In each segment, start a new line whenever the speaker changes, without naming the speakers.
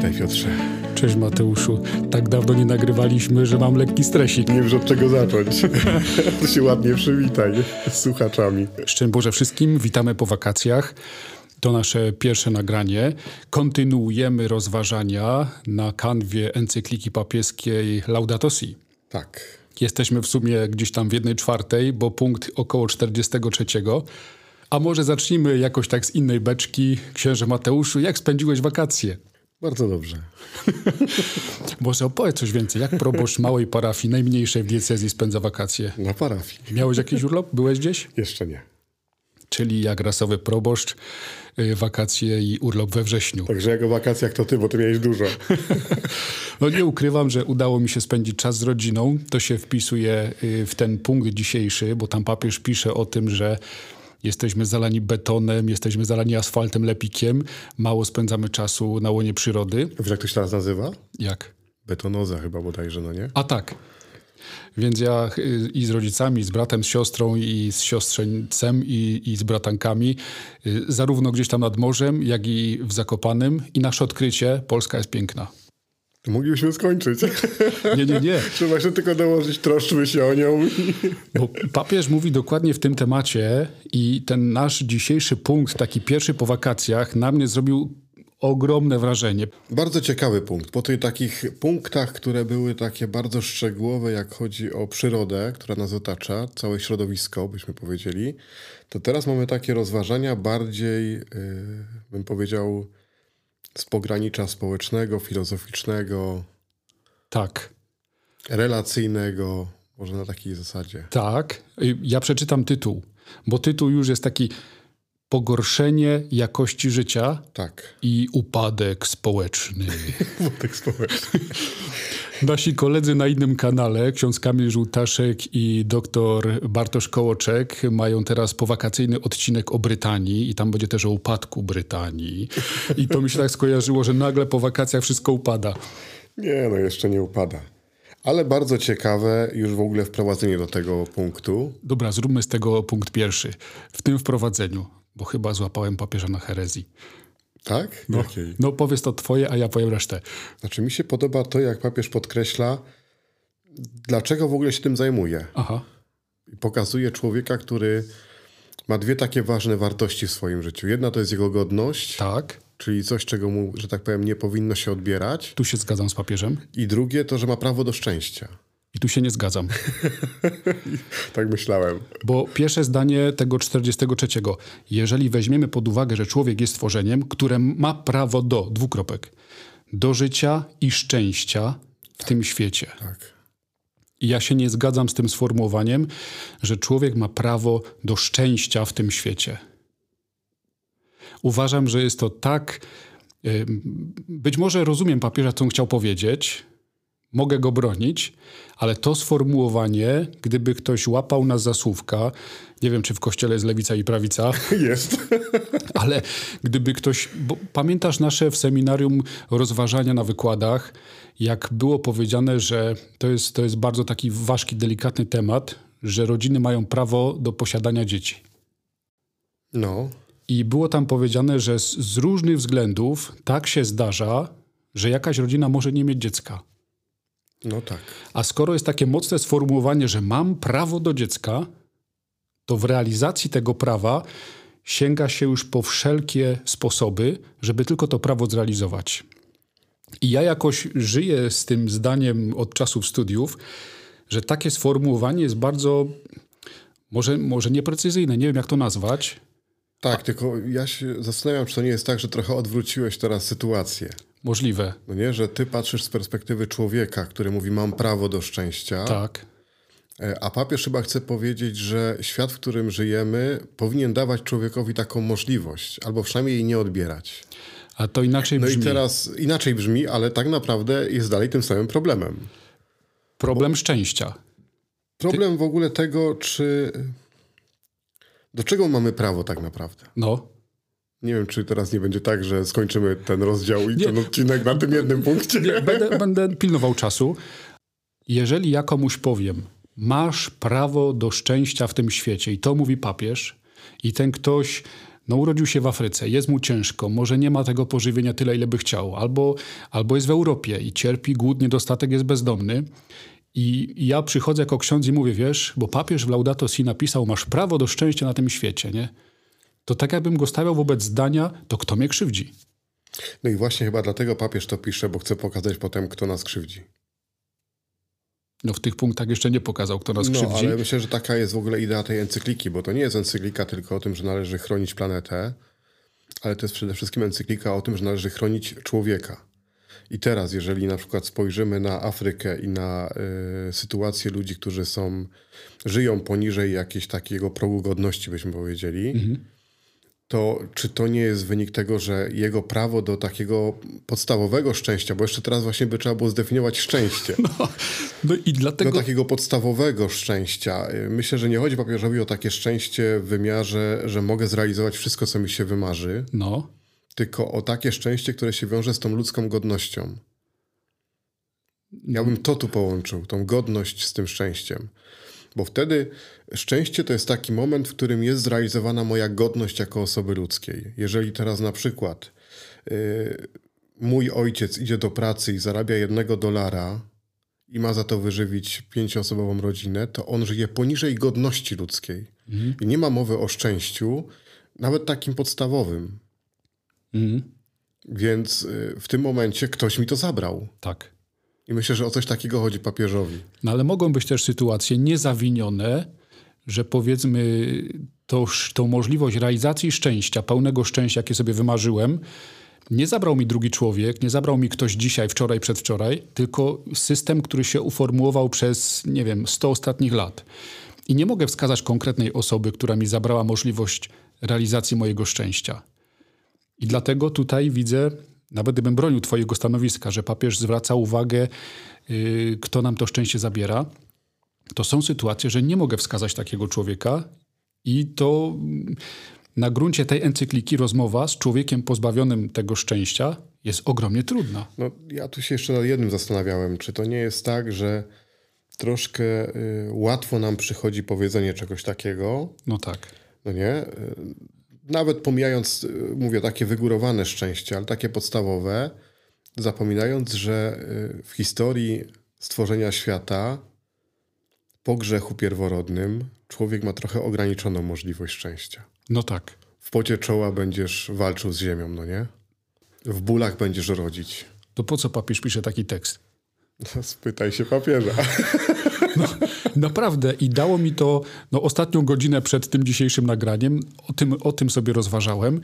Witaj Piotrze.
Cześć Mateuszu. Tak dawno nie nagrywaliśmy, że mam lekki stresik.
Nie wiem, od czego zacząć. to się ładnie przywitaj z słuchaczami.
Szczęść Boże wszystkim, witamy po wakacjach. To nasze pierwsze nagranie. Kontynuujemy rozważania na kanwie encykliki papieskiej Laudato Si.
Tak.
Jesteśmy w sumie gdzieś tam w jednej czwartej, bo punkt około 43. A może zacznijmy jakoś tak z innej beczki. Księże Mateuszu, jak spędziłeś wakacje?
Bardzo dobrze.
Może opowiedz coś więcej. Jak proboszcz małej parafii, najmniejszej w diecezji spędza wakacje?
Na parafii.
Miałeś jakiś urlop? Byłeś gdzieś?
Jeszcze nie.
Czyli jak rasowy proboszcz, y, wakacje i urlop we wrześniu.
Także jak o wakacjach to ty, bo ty miałeś dużo.
No nie ukrywam, że udało mi się spędzić czas z rodziną. To się wpisuje y, w ten punkt dzisiejszy, bo tam papież pisze o tym, że jesteśmy zalani betonem, jesteśmy zalani asfaltem, lepikiem, mało spędzamy czasu na łonie przyrody.
Wiesz, jak to się teraz nazywa?
Jak?
Betonoza chyba bodajże, no nie?
A tak. Więc ja y, i z rodzicami, i z bratem, z siostrą, i z siostrzeńcem, i, i z bratankami, y, zarówno gdzieś tam nad morzem, jak i w Zakopanym. I nasze odkrycie, Polska jest piękna.
To moglibyśmy skończyć.
Nie, nie, nie.
Trzeba jeszcze tylko dołożyć, troszczmy się o nią.
Bo papież mówi dokładnie w tym temacie i ten nasz dzisiejszy punkt, taki pierwszy po wakacjach, na mnie zrobił ogromne wrażenie.
Bardzo ciekawy punkt. Po tych takich punktach, które były takie bardzo szczegółowe, jak chodzi o przyrodę, która nas otacza, całe środowisko, byśmy powiedzieli, to teraz mamy takie rozważania bardziej, yy, bym powiedział, z pogranicza społecznego, filozoficznego,
Tak,
relacyjnego, może na takiej zasadzie.
tak. Ja przeczytam tytuł, bo tytuł już jest taki pogorszenie jakości życia
Tak,
i upadek społeczny.
wątek społeczny.
Nasi koledzy na innym kanale, ksiądz Kamil Żółtaszek i doktor Bartosz Kołoczek, mają teraz powakacyjny odcinek o Brytanii i tam będzie też o upadku Brytanii. I to mi się tak skojarzyło, że nagle po wakacjach wszystko upada.
Nie, no jeszcze nie upada. Ale bardzo ciekawe już w ogóle wprowadzenie do tego punktu.
Dobra, zróbmy z tego punkt pierwszy. W tym wprowadzeniu, bo chyba złapałem papieża na herezji.
Tak?
No,
Jakiej?
no powiedz to twoje, a ja powiem resztę.
Znaczy mi się podoba to, jak papież podkreśla, dlaczego w ogóle się tym zajmuje.
Aha,
pokazuje człowieka, który ma dwie takie ważne wartości w swoim życiu. Jedna to jest jego godność,
tak.
czyli coś, czego mu, że tak powiem, nie powinno się odbierać.
Tu się zgadzam z papieżem
I drugie to, że ma prawo do szczęścia.
I tu się nie zgadzam.
Tak myślałem.
Bo pierwsze zdanie tego 43. Jeżeli weźmiemy pod uwagę, że człowiek jest stworzeniem, które ma prawo do, dwukropek, do życia i szczęścia w tym świecie.
Tak.
I ja się nie zgadzam z tym sformułowaniem, że człowiek ma prawo do szczęścia w tym świecie. Uważam, że jest to tak. ym, Być może rozumiem papieża, co on chciał powiedzieć, mogę go bronić, ale to sformułowanie, gdyby ktoś łapał nas za słówka, nie wiem, czy w kościele jest lewica i prawica,
Jest.
ale gdyby ktoś. Pamiętasz nasze w seminarium rozważania na wykładach, jak było powiedziane, że to jest, to jest bardzo taki ważki, delikatny temat, że rodziny mają prawo do posiadania dzieci.
No,
I było tam powiedziane, że z, z różnych względów tak się zdarza, że jakaś rodzina może nie mieć dziecka.
No tak.
A skoro jest takie mocne sformułowanie, że mam prawo do dziecka, to w realizacji tego prawa sięga się już po wszelkie sposoby, żeby tylko to prawo zrealizować. I ja jakoś żyję z tym zdaniem od czasów studiów, że takie sformułowanie jest bardzo, może, może nieprecyzyjne, nie wiem jak to nazwać.
Tak, tylko ja się zastanawiam, czy to nie jest tak, że trochę odwróciłeś teraz sytuację.
Możliwe,
No nie, że ty patrzysz z perspektywy człowieka, który mówi mam prawo do szczęścia,
tak.
e, a papież chyba chce powiedzieć, że świat, w którym żyjemy, powinien dawać człowiekowi taką możliwość, albo przynajmniej jej nie odbierać.
A to inaczej
No
brzmi.
i teraz inaczej brzmi, ale tak naprawdę jest dalej tym samym problemem.
Problem szczęścia.
Problem w ogóle tego, czy do czego mamy prawo tak naprawdę.
No,
Nie wiem, czy teraz nie będzie tak, że skończymy ten rozdział i ten odcinek na tym jednym punkcie.
Nie, będę, będę pilnował czasu. Jeżeli ja komuś powiem, masz prawo do szczęścia w tym świecie, i to mówi papież, i ten ktoś no urodził się w Afryce, jest mu ciężko, może nie ma tego pożywienia tyle, ile by chciał, albo, albo jest w Europie i cierpi głód, niedostatek, jest bezdomny. I ja przychodzę jako ksiądz i mówię, wiesz, bo papież w Laudato Si napisał, masz prawo do szczęścia na tym świecie, nie? To tak jakbym go stawiał wobec zdania, to kto mnie krzywdzi?
No i właśnie chyba dlatego papież to pisze, bo chce pokazać potem, kto nas krzywdzi.
No w tych punktach jeszcze nie pokazał, kto nas
no,
krzywdzi.
ale myślę, że taka jest w ogóle idea tej encykliki, bo to nie jest encyklika tylko o tym, że należy chronić planetę, ale to jest przede wszystkim encyklika o tym, że należy chronić człowieka. I teraz, jeżeli na przykład spojrzymy na Afrykę i na y, sytuację ludzi, którzy są, żyją poniżej jakiegoś takiego progu godności, byśmy powiedzieli, mhm to czy to nie jest wynik tego, że jego prawo do takiego podstawowego szczęścia, bo jeszcze teraz właśnie by trzeba było zdefiniować szczęście.
No, no i dlatego...
Do takiego podstawowego szczęścia. Myślę, że nie chodzi papieżowi o takie szczęście w wymiarze, że mogę zrealizować wszystko, co mi się wymarzy.
No.
Tylko o takie szczęście, które się wiąże z tą ludzką godnością. Ja bym to tu połączył, tą godność z tym szczęściem. Bo wtedy szczęście to jest taki moment, w którym jest zrealizowana moja godność jako osoby ludzkiej. Jeżeli teraz na przykład yy, mój ojciec idzie do pracy i zarabia jednego dolara i ma za to wyżywić pięcioosobową rodzinę, to on żyje poniżej godności ludzkiej. Mhm. I nie ma mowy o szczęściu, nawet takim podstawowym. Mhm. Więc y, w tym momencie ktoś mi to zabrał.
Tak.
I myślę, że o coś takiego chodzi papieżowi.
No ale mogą być też sytuacje niezawinione, że powiedzmy to, tą możliwość realizacji szczęścia, pełnego szczęścia, jakie sobie wymarzyłem, nie zabrał mi drugi człowiek, nie zabrał mi ktoś dzisiaj, wczoraj, przedwczoraj, tylko system, który się uformułował przez, nie wiem, 100 ostatnich lat. I nie mogę wskazać konkretnej osoby, która mi zabrała możliwość realizacji mojego szczęścia. I dlatego tutaj widzę nawet gdybym bronił Twojego stanowiska, że papież zwraca uwagę, yy, kto nam to szczęście zabiera, to są sytuacje, że nie mogę wskazać takiego człowieka i to mm, na gruncie tej encykliki rozmowa z człowiekiem pozbawionym tego szczęścia jest ogromnie trudna.
No, ja tu się jeszcze nad jednym zastanawiałem, czy to nie jest tak, że troszkę y, łatwo nam przychodzi powiedzenie czegoś takiego.
No tak.
No nie? Nawet pomijając, y, mówię, takie wygórowane szczęście, ale takie podstawowe, zapominając, że y, w historii stworzenia świata po grzechu pierworodnym człowiek ma trochę ograniczoną możliwość szczęścia.
No tak.
W pocie czoła będziesz walczył z ziemią, no nie? W bólach będziesz rodzić.
To po co papież pisze taki tekst?
No, spytaj się papieża.
No, naprawdę i dało mi to no, ostatnią godzinę przed tym dzisiejszym nagraniem. O tym, o tym sobie rozważałem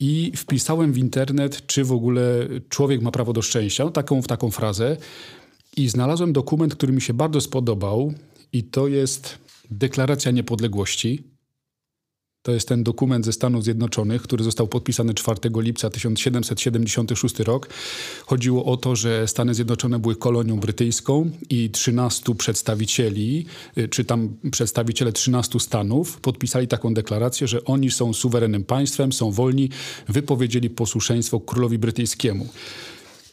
i wpisałem w internet, czy w ogóle człowiek ma prawo do szczęścia, no, taką, w taką frazę. I znalazłem dokument, który mi się bardzo spodobał i to jest Deklaracja Niepodległości to jest ten dokument ze Stanów Zjednoczonych, który został podpisany 4 lipca 1776 rok. Chodziło o to, że Stany Zjednoczone były kolonią brytyjską i 13 przedstawicieli, y, czy tam przedstawiciele 13 stanów podpisali taką deklarację, że oni są suwerennym państwem, są wolni, wypowiedzieli posłuszeństwo królowi brytyjskiemu.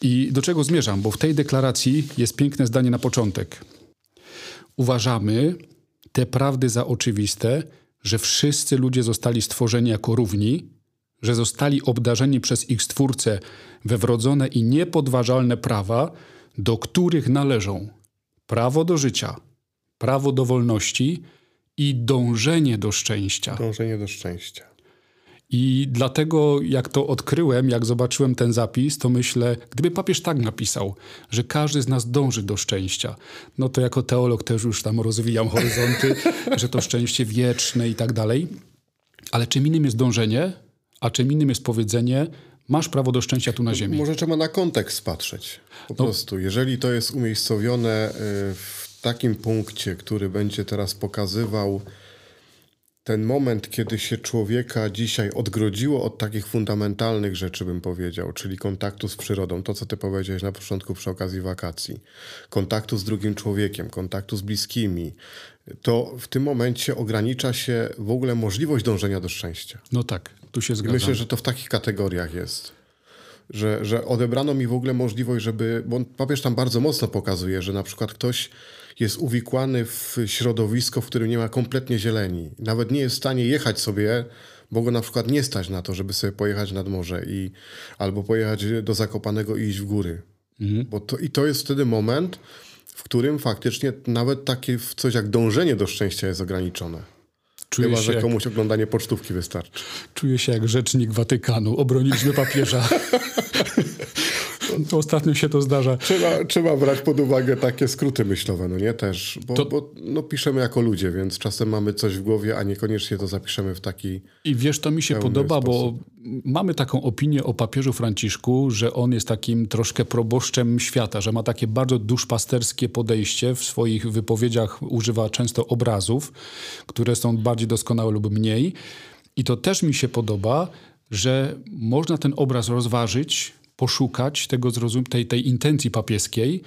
I do czego zmierzam? Bo w tej deklaracji jest piękne zdanie na początek. Uważamy te prawdy za oczywiste, że wszyscy ludzie zostali stworzeni jako równi, że zostali obdarzeni przez ich Stwórcę we wrodzone i niepodważalne prawa, do których należą prawo do życia, prawo do wolności i dążenie do szczęścia.
Dążenie do szczęścia.
I dlatego, jak to odkryłem, jak zobaczyłem ten zapis, to myślę, gdyby papież tak napisał, że każdy z nas dąży do szczęścia, no to jako teolog też już tam rozwijam horyzonty, że to szczęście wieczne i tak dalej. Ale czym innym jest dążenie, a czym innym jest powiedzenie, masz prawo do szczęścia tu na ziemi.
Może trzeba na kontekst patrzeć. Po no. prostu, jeżeli to jest umiejscowione y, w takim punkcie, który będzie teraz pokazywał ten moment, kiedy się człowieka dzisiaj odgrodziło od takich fundamentalnych rzeczy, bym powiedział, czyli kontaktu z przyrodą, to co ty powiedziałeś na początku przy okazji wakacji, kontaktu z drugim człowiekiem, kontaktu z bliskimi, to w tym momencie ogranicza się w ogóle możliwość dążenia do szczęścia.
No tak, tu się zgadzam.
Myślę, że to w takich kategoriach jest. Że, że odebrano mi w ogóle możliwość, żeby. Bo papież tam bardzo mocno pokazuje, że na przykład ktoś jest uwikłany w środowisko, w którym nie ma kompletnie zieleni. Nawet nie jest w stanie jechać sobie bo go na przykład nie stać na to, żeby sobie pojechać nad morze i albo pojechać do Zakopanego i iść w góry. Mhm. Bo to, I to jest wtedy moment, w którym faktycznie nawet takie coś jak dążenie do szczęścia jest ograniczone. Czuję Chyba, że komuś jak... oglądanie pocztówki wystarczy.
Czuję się jak rzecznik Watykanu. Obroniliśmy papieża. Ostatnio się to zdarza.
Trzeba, trzeba brać pod uwagę takie skróty myślowe, no nie też, bo, to... bo no, piszemy jako ludzie, więc czasem mamy coś w głowie, a niekoniecznie to zapiszemy w taki.
I wiesz, to mi się podoba, sposób. bo mamy taką opinię o papieżu Franciszku, że on jest takim troszkę proboszczem świata, że ma takie bardzo duszpasterskie podejście. W swoich wypowiedziach używa często obrazów, które są bardziej doskonałe lub mniej. I to też mi się podoba, że można ten obraz rozważyć, poszukać tego zrozum tej, tej intencji papieskiej.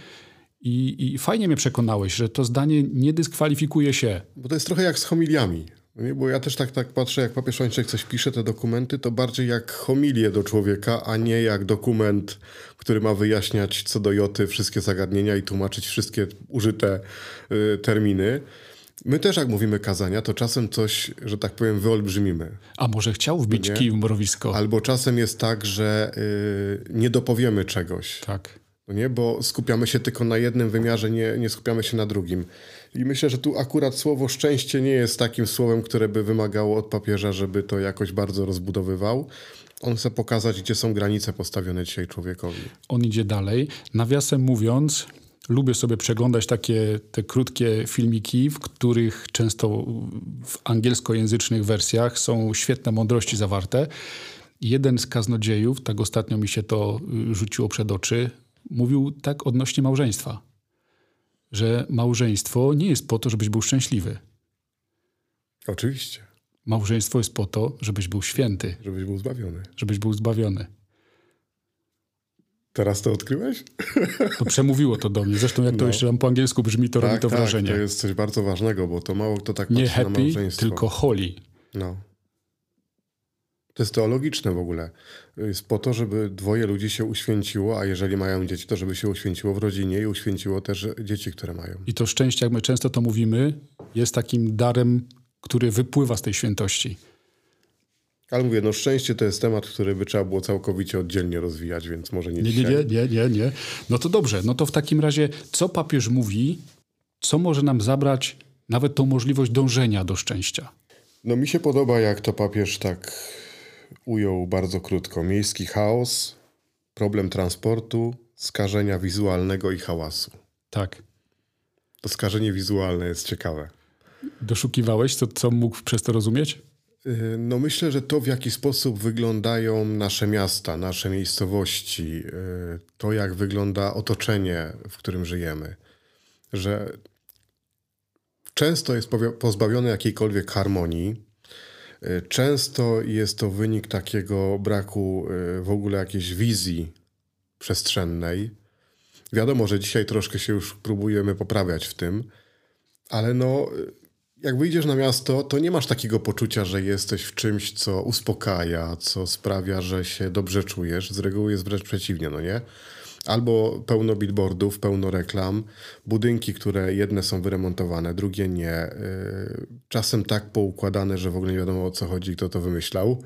I, I fajnie mnie przekonałeś, że to zdanie nie dyskwalifikuje się.
Bo to jest trochę jak z homiliami. No bo ja też tak, tak patrzę, jak papież Franciszek coś pisze, te dokumenty, to bardziej jak homilię do człowieka, a nie jak dokument, który ma wyjaśniać co do joty wszystkie zagadnienia i tłumaczyć wszystkie użyte y, terminy. My też, jak mówimy kazania, to czasem coś, że tak powiem, wyolbrzymimy.
A może chciał wbić nie? kij w mrowisko?
Albo czasem jest tak, że yy, nie dopowiemy czegoś.
Tak.
No nie? Bo skupiamy się tylko na jednym wymiarze, nie, nie skupiamy się na drugim. I myślę, że tu akurat słowo szczęście nie jest takim słowem, które by wymagało od papieża, żeby to jakoś bardzo rozbudowywał. On chce pokazać, gdzie są granice postawione dzisiaj człowiekowi.
On idzie dalej. Nawiasem mówiąc, lubię sobie przeglądać takie te krótkie filmiki, w których często w angielskojęzycznych wersjach są świetne mądrości zawarte. Jeden z kaznodziejów, tak ostatnio mi się to y, rzuciło przed oczy, mówił tak odnośnie małżeństwa, że małżeństwo nie jest po to, żebyś był szczęśliwy.
Oczywiście.
Małżeństwo jest po to, żebyś był święty.
Żebyś był zbawiony.
Żebyś był zbawiony.
Teraz to odkryłeś?
To przemówiło to do mnie. Zresztą jak no. to jeszcze tam po angielsku brzmi, to tak, robi to tak, wrażenie.
to jest coś bardzo ważnego, bo to mało kto tak
Nie
patrzy
happy,
na małżeństwo.
tylko holy.
No. To jest teologiczne w ogóle. Jest po to, żeby dwoje ludzi się uświęciło, a jeżeli mają dzieci, to żeby się uświęciło w rodzinie i uświęciło też dzieci, które mają.
I to szczęście, jak my często to mówimy, jest takim darem, który wypływa z tej świętości.
Ale mówię, no szczęście to jest temat, który by trzeba było całkowicie oddzielnie rozwijać, więc może nie
nie,
dzisiaj.
Nie, nie, nie, nie. No to dobrze. No to w takim razie, co papież mówi, co może nam zabrać nawet tą możliwość dążenia do szczęścia?
No mi się podoba, jak to papież tak ujął bardzo krótko. Miejski chaos, problem transportu, skażenia wizualnego i hałasu.
Tak.
To skażenie wizualne jest ciekawe.
Doszukiwałeś, co, co mógł przez to rozumieć?
Y, no myślę, że to w jaki sposób wyglądają nasze miasta, nasze miejscowości, y, to jak wygląda otoczenie, w którym żyjemy, że często jest pozbawione jakiejkolwiek harmonii, y, często jest to wynik takiego braku w ogóle jakiejś wizji przestrzennej. Wiadomo, że dzisiaj troszkę się już próbujemy poprawiać w tym, ale no jak wyjdziesz na miasto, to nie masz takiego poczucia, że jesteś w czymś, co uspokaja, co sprawia, że się dobrze czujesz. Z reguły jest wręcz przeciwnie, no nie? Albo pełno billboardów, pełno reklam, budynki, które jedne są wyremontowane, drugie nie. Y, czasem tak poukładane, że w ogóle nie wiadomo o co chodzi, kto to wymyślał.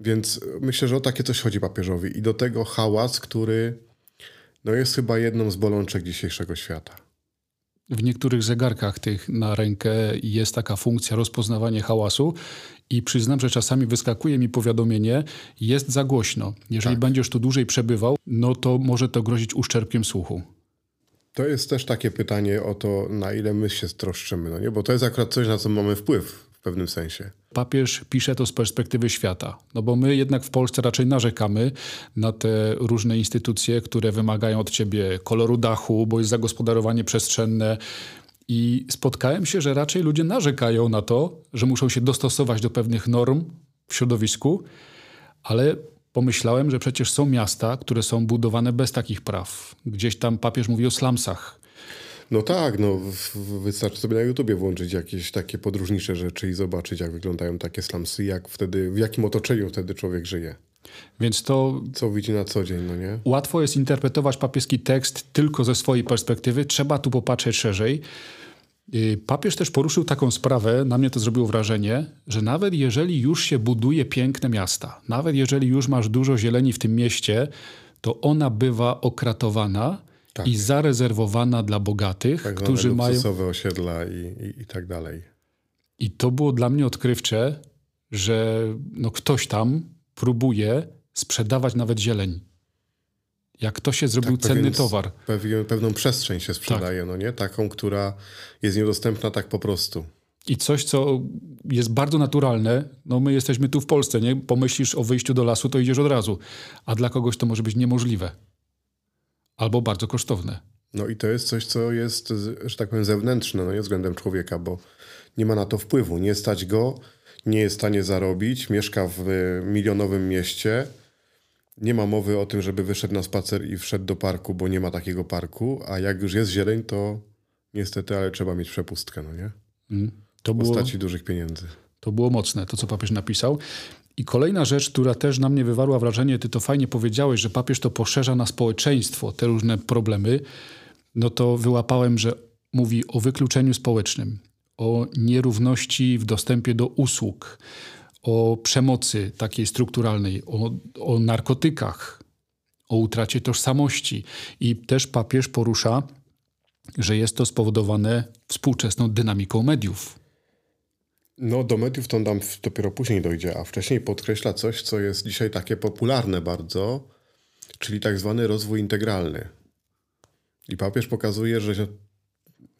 Więc myślę, że o takie coś chodzi papieżowi. I do tego hałas, który no jest chyba jedną z bolączek dzisiejszego świata.
W niektórych zegarkach tych na rękę jest taka funkcja rozpoznawania hałasu i przyznam, że czasami wyskakuje mi powiadomienie, jest za głośno. Jeżeli tak. będziesz tu dłużej przebywał, no to może to grozić uszczerbkiem słuchu.
To jest też takie pytanie o to, na ile my się stroszczymy, no nie? bo to jest akurat coś, na co mamy wpływ pewnym sensie.
Papież pisze to z perspektywy świata, no bo my jednak w Polsce raczej narzekamy na te różne instytucje, które wymagają od ciebie koloru dachu, bo jest zagospodarowanie przestrzenne. I spotkałem się, że raczej ludzie narzekają na to, że muszą się dostosować do pewnych norm w środowisku, ale pomyślałem, że przecież są miasta, które są budowane bez takich praw. Gdzieś tam papież mówi o slumsach
no tak, no wystarczy sobie na YouTubie włączyć jakieś takie podróżnicze rzeczy i zobaczyć, jak wyglądają takie slumsy, jak wtedy, w jakim otoczeniu wtedy człowiek żyje.
Więc to.
Co widzi na co dzień, no nie?
Łatwo jest interpretować papieski tekst tylko ze swojej perspektywy. Trzeba tu popatrzeć szerzej. Y, papież też poruszył taką sprawę, na mnie to zrobiło wrażenie, że nawet jeżeli już się buduje piękne miasta, nawet jeżeli już masz dużo zieleni w tym mieście, to ona bywa okratowana tak. i zarezerwowana dla bogatych,
tak
którzy mają.
osiedla i, i, i tak dalej.
I to było dla mnie odkrywcze, że no ktoś tam próbuje sprzedawać nawet zieleń. Jak to się zrobił tak, cenny pewien, towar.
Pewien, pewną przestrzeń się sprzedaje, tak. no nie? Taką, która jest niedostępna tak po prostu.
I coś, co jest bardzo naturalne, no my jesteśmy tu w Polsce, nie? Pomyślisz o wyjściu do lasu, to idziesz od razu. A dla kogoś to może być niemożliwe. Albo bardzo kosztowne.
No i to jest coś, co jest, że tak powiem, zewnętrzne, no nie względem człowieka, bo nie ma na to wpływu. Nie stać go, nie jest w stanie zarobić, mieszka w milionowym mieście, nie ma mowy o tym, żeby wyszedł na spacer i wszedł do parku, bo nie ma takiego parku, a jak już jest zieleń, to niestety, ale trzeba mieć przepustkę, no nie? Mm, to w postaci było, dużych pieniędzy.
To było mocne, to co papież napisał. I kolejna rzecz, która też na mnie wywarła wrażenie, ty to fajnie powiedziałeś, że papież to poszerza na społeczeństwo, te różne problemy, no to wyłapałem, że mówi o wykluczeniu społecznym, o nierówności w dostępie do usług, o przemocy takiej strukturalnej, o, o narkotykach, o utracie tożsamości. I też papież porusza, że jest to spowodowane współczesną dynamiką mediów.
No, do mediów to nam dopiero później dojdzie, a wcześniej podkreśla coś, co jest dzisiaj takie popularne bardzo, czyli tak zwany rozwój integralny. I papież pokazuje, że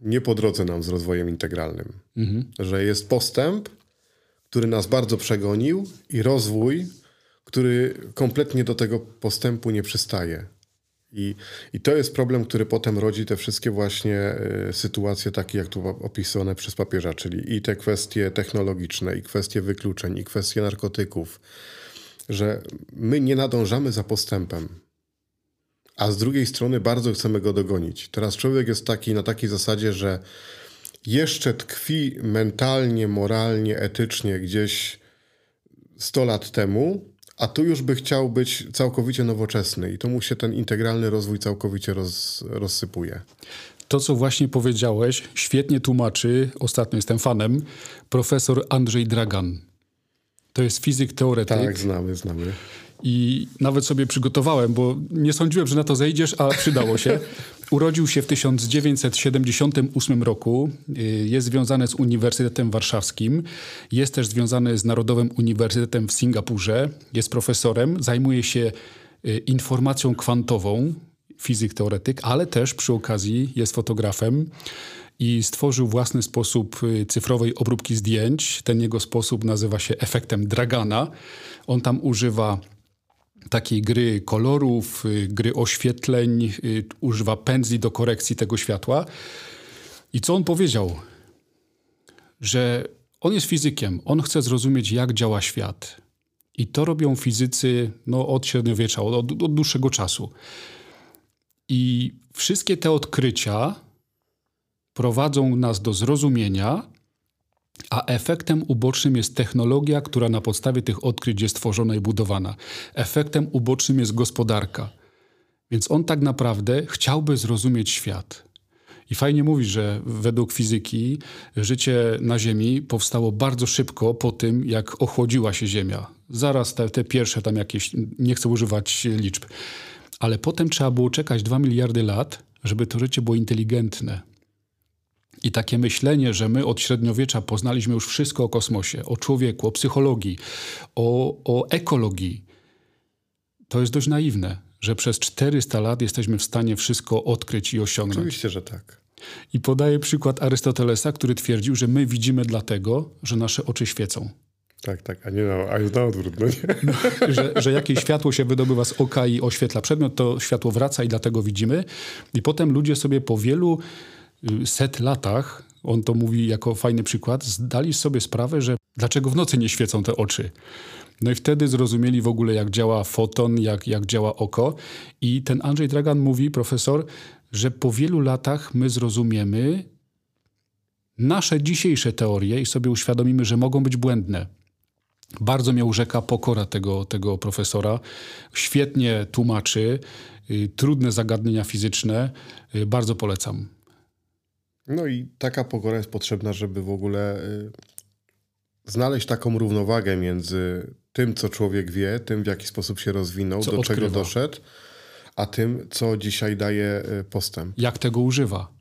nie po drodze nam z rozwojem integralnym, mhm. że jest postęp, który nas bardzo przegonił i rozwój, który kompletnie do tego postępu nie przystaje. I, I to jest problem, który potem rodzi te wszystkie właśnie y, sytuacje, takie jak tu opisane przez papieża, czyli i te kwestie technologiczne, i kwestie wykluczeń, i kwestie narkotyków, że my nie nadążamy za postępem, a z drugiej strony bardzo chcemy go dogonić. Teraz człowiek jest taki na takiej zasadzie, że jeszcze tkwi mentalnie, moralnie, etycznie gdzieś 100 lat temu, a tu już by chciał być całkowicie nowoczesny i tu mu się ten integralny rozwój całkowicie roz, rozsypuje.
To, co właśnie powiedziałeś, świetnie tłumaczy, ostatnio jestem fanem, profesor Andrzej Dragan. To jest fizyk teoretyk.
Tak, znamy, znamy.
I nawet sobie przygotowałem, bo nie sądziłem, że na to zejdziesz, a przydało się. Urodził się w 1978 roku. Y, jest związany z Uniwersytetem Warszawskim. Jest też związany z Narodowym Uniwersytetem w Singapurze. Jest profesorem. Zajmuje się y, informacją kwantową, fizyk teoretyk, ale też przy okazji jest fotografem i stworzył własny sposób y, cyfrowej obróbki zdjęć. Ten jego sposób nazywa się efektem Dragana. On tam używa takiej gry kolorów, y, gry oświetleń, y, używa pędzli do korekcji tego światła. I co on powiedział? Że on jest fizykiem, on chce zrozumieć, jak działa świat. I to robią fizycy no, od średniowiecza, od, od dłuższego czasu. I wszystkie te odkrycia prowadzą nas do zrozumienia, a efektem ubocznym jest technologia, która na podstawie tych odkryć jest tworzona i budowana. Efektem ubocznym jest gospodarka. Więc on tak naprawdę chciałby zrozumieć świat. I fajnie mówi, że według fizyki życie na Ziemi powstało bardzo szybko po tym, jak ochłodziła się Ziemia. Zaraz te, te pierwsze tam jakieś, nie chcę używać liczb. Ale potem trzeba było czekać 2 miliardy lat, żeby to życie było inteligentne. I takie myślenie, że my od średniowiecza poznaliśmy już wszystko o kosmosie, o człowieku, o psychologii, o, o ekologii, to jest dość naiwne, że przez 400 lat jesteśmy w stanie wszystko odkryć i osiągnąć.
Oczywiście, że tak.
I podaję przykład Arystotelesa, który twierdził, że my widzimy dlatego, że nasze oczy świecą.
Tak, tak, a nie na, a jest na odwrót. No nie? No,
że, że jakieś światło się wydobywa z oka i oświetla przedmiot, to światło wraca i dlatego widzimy. I potem ludzie sobie po wielu set latach, on to mówi jako fajny przykład, zdali sobie sprawę, że dlaczego w nocy nie świecą te oczy. No i wtedy zrozumieli w ogóle, jak działa foton, jak, jak działa oko. I ten Andrzej Dragan mówi, profesor, że po wielu latach my zrozumiemy nasze dzisiejsze teorie i sobie uświadomimy, że mogą być błędne. Bardzo mnie urzeka pokora tego, tego profesora. Świetnie tłumaczy y, trudne zagadnienia fizyczne. Y, bardzo polecam.
No i taka pokora jest potrzebna, żeby w ogóle y, znaleźć taką równowagę między tym, co człowiek wie, tym, w jaki sposób się rozwinął,
Co
do
odkrywa.
czego doszedł, a tym, co dzisiaj daje y, postęp,
Jak tego używa?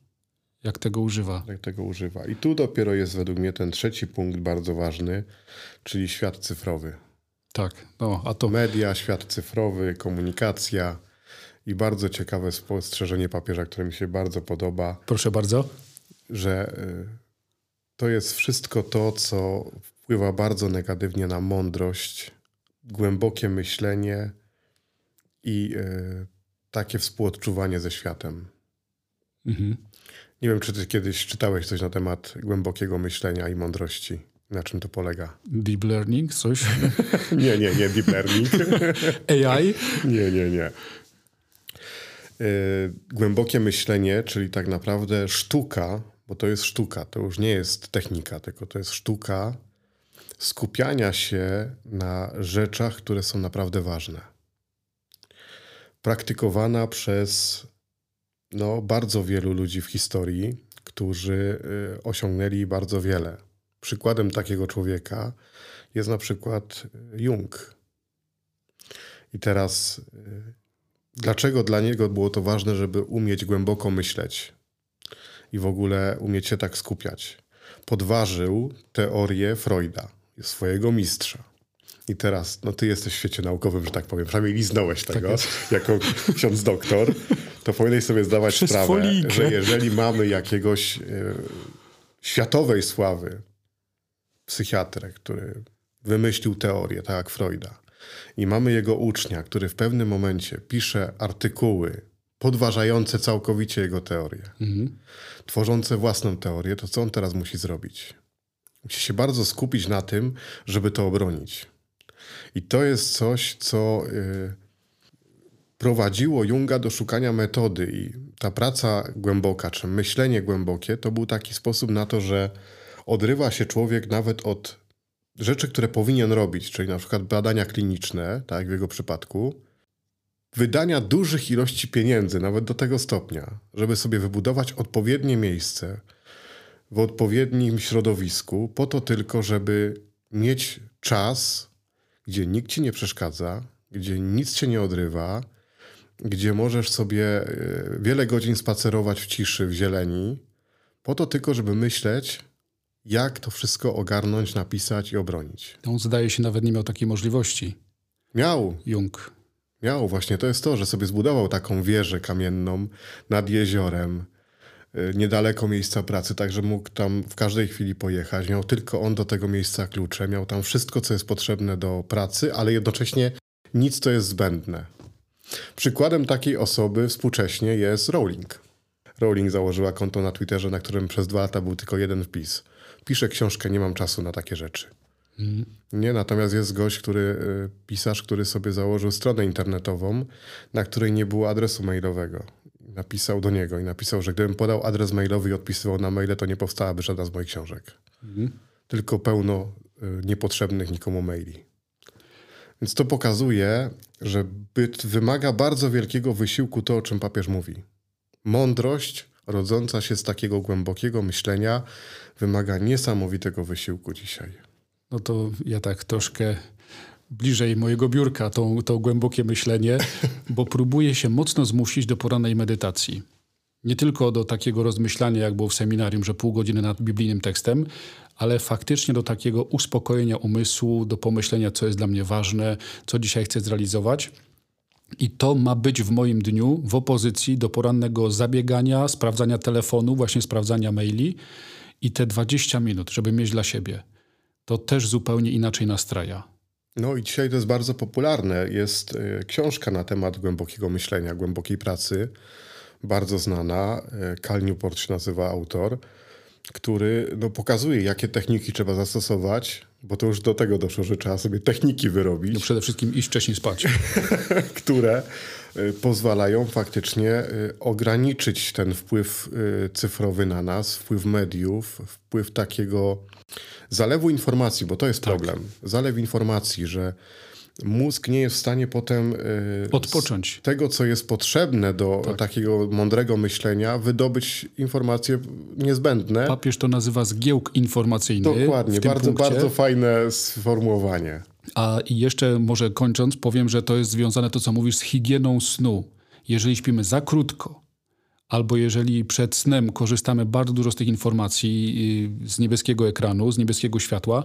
Jak tego używa?
jak tego używa. I tu dopiero jest według mnie ten trzeci punkt bardzo ważny, czyli świat cyfrowy.
Tak, no, a to
Media, świat cyfrowy, komunikacja i bardzo ciekawe spostrzeżenie papieża, które mi się bardzo podoba,
proszę bardzo.
Że y, to jest wszystko to, co wpływa bardzo negatywnie na mądrość, głębokie myślenie i y, takie współodczuwanie ze światem.
Mhm.
Nie wiem, czy ty kiedyś czytałeś coś na temat głębokiego myślenia i mądrości. Na czym to polega?
Deep learning, coś?
Nie, nie, nie, deep learning.
AI?
Nie, nie, nie. Y, Głębokie myślenie, czyli tak naprawdę sztuka, bo to jest sztuka, to już nie jest technika, tylko to jest sztuka skupiania się na rzeczach, które są naprawdę ważne. Praktykowana przez no, bardzo wielu ludzi w historii, którzy y, osiągnęli bardzo wiele. Przykładem takiego człowieka jest na przykład Jung. I teraz, y, dlaczego dla niego było to ważne, żeby umieć głęboko myśleć i w ogóle umieć się tak skupiać? Podważył teorię Freuda, swojego mistrza. I teraz, no ty jesteś w świecie naukowym, że tak powiem, przynajmniej liznąłeś tego,
jest.
jako ksiądz doktor, to powinieneś sobie zdawać
Przez
sprawę,
folijkę.
że jeżeli mamy jakiegoś e, światowej sławy psychiatrę, który wymyślił teorię, tak jak Freuda, i mamy jego ucznia, który w pewnym momencie pisze artykuły podważające całkowicie jego teorię, tworzące własną teorię, to co on teraz musi zrobić? Musi się bardzo skupić na tym, żeby to obronić. I to jest coś, co y, prowadziło Junga do szukania metody. I ta praca głęboka, czy myślenie głębokie, to był taki sposób na to, że odrywa się człowiek nawet od rzeczy, które powinien robić, czyli na przykład badania kliniczne, tak jak w jego przypadku, wydania dużych ilości pieniędzy, nawet do tego stopnia, żeby sobie wybudować odpowiednie miejsce w odpowiednim środowisku, po to tylko, żeby mieć czas, gdzie nikt ci nie przeszkadza, gdzie nic cię nie odrywa, gdzie możesz sobie e, wiele godzin spacerować w ciszy, w zieleni, po to tylko, żeby myśleć, jak to wszystko ogarnąć, napisać i obronić.
On zdaje się nawet nie miał takiej możliwości.
Miał,
Jung.
Miał właśnie. To jest to, że sobie zbudował taką wieżę kamienną nad jeziorem, y, niedaleko miejsca pracy, tak że mógł tam w każdej chwili pojechać. Miał tylko on do tego miejsca klucze, miał tam wszystko, co jest potrzebne do pracy, ale jednocześnie nic, co jest zbędne. Przykładem takiej osoby współcześnie jest Rowling. Rowling założyła konto na Twitterze, na którym przez dwa lata był tylko jeden wpis. Piszę książkę, nie mam czasu na takie rzeczy. Nie, natomiast jest gość, który, y, pisarz, który sobie założył stronę internetową, na której nie było adresu mailowego. Napisał do niego i napisał, że gdybym podał adres mailowy i odpisywał na maile, to nie powstałaby żadna z moich książek. Tylko pełno y, niepotrzebnych nikomu maili. Więc to pokazuje, że byt wymaga bardzo wielkiego wysiłku to, o czym papież mówi. Mądrość rodząca się z takiego głębokiego myślenia wymaga niesamowitego wysiłku dzisiaj.
No to ja tak troszkę bliżej mojego biurka to, to głębokie myślenie, bo próbuję się mocno zmusić do porannej medytacji. Nie tylko do takiego rozmyślania, jak było w seminarium, że pół godziny nad biblijnym tekstem, ale faktycznie do takiego uspokojenia umysłu, do pomyślenia, co jest dla mnie ważne, co dzisiaj chcę zrealizować. I to ma być w moim dniu w opozycji do porannego zabiegania, sprawdzania telefonu, właśnie sprawdzania maili i te 20 minut, żeby mieć dla siebie. To też zupełnie inaczej nastraja.
No i dzisiaj to jest bardzo popularne. Jest e, książka na temat głębokiego myślenia, głębokiej pracy, bardzo znana. E, Cal Newport się nazywa autor, który no, pokazuje, jakie techniki trzeba zastosować, bo to już do tego doszło, że trzeba sobie techniki wyrobić,
No przede wszystkim iść wcześniej spać.
które e, pozwalają faktycznie e, ograniczyć ten wpływ e, cyfrowy na nas, wpływ mediów, wpływ takiego zalewu informacji, bo to jest problem. Zalew informacji, że mózg nie jest w stanie potem yy,
odpocząć.
tego, co jest potrzebne do tak. takiego mądrego myślenia, wydobyć informacje niezbędne.
Papież to nazywa zgiełk informacyjny.
Dokładnie, bardzo, punkcie. bardzo fajne sformułowanie.
A jeszcze może kończąc, powiem, że to jest związane to, co mówisz, z higieną snu. Jeżeli śpimy za krótko, albo jeżeli przed snem korzystamy bardzo dużo z tych informacji y, z niebieskiego ekranu, z niebieskiego światła,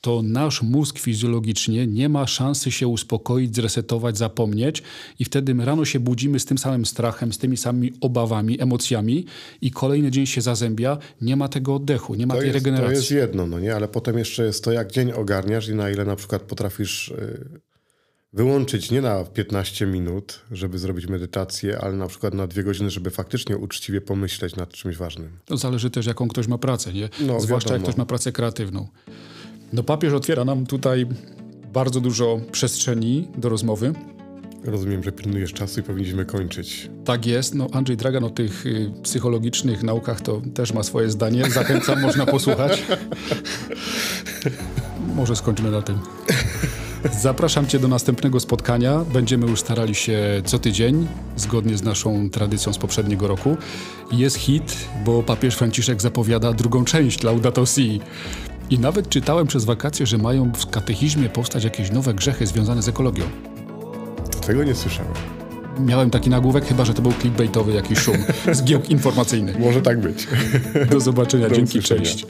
to nasz mózg fizjologicznie nie ma szansy się uspokoić, zresetować, zapomnieć i wtedy rano się budzimy z tym samym strachem, z tymi samymi obawami, emocjami i kolejny dzień się zazębia, nie ma tego oddechu, nie ma
to
tej
jest,
regeneracji.
To jest jedno, no nie? Ale potem jeszcze jest to, jak dzień ogarniasz i na ile na przykład potrafisz... Yy wyłączyć nie na 15 minut, żeby zrobić medytację, ale na przykład na dwie godziny, żeby faktycznie uczciwie pomyśleć nad czymś ważnym.
To zależy też, jaką ktoś ma pracę, nie? No, Zwłaszcza wiadomo. jak ktoś ma pracę kreatywną. No papież otwiera nam tutaj bardzo dużo przestrzeni do rozmowy.
Rozumiem, że pilnujesz czasu i powinniśmy kończyć.
Tak jest. No Andrzej Dragan o tych y, psychologicznych naukach to też ma swoje zdanie. Zachęcam, można posłuchać. Może skończymy na tym. Zapraszam Cię do następnego spotkania. Będziemy już starali się co tydzień, zgodnie z naszą tradycją z poprzedniego roku. Jest hit, bo papież Franciszek zapowiada drugą część Laudato Si. I nawet czytałem przez wakacje, że mają w katechizmie powstać jakieś nowe grzechy związane z ekologią.
Tego nie słyszałem.
Miałem taki nagłówek, chyba że to był clickbaitowy jakiś szum, zgiełk informacyjny.
Może tak być.
Do zobaczenia, Do dzięki, usłyszenia. cześć.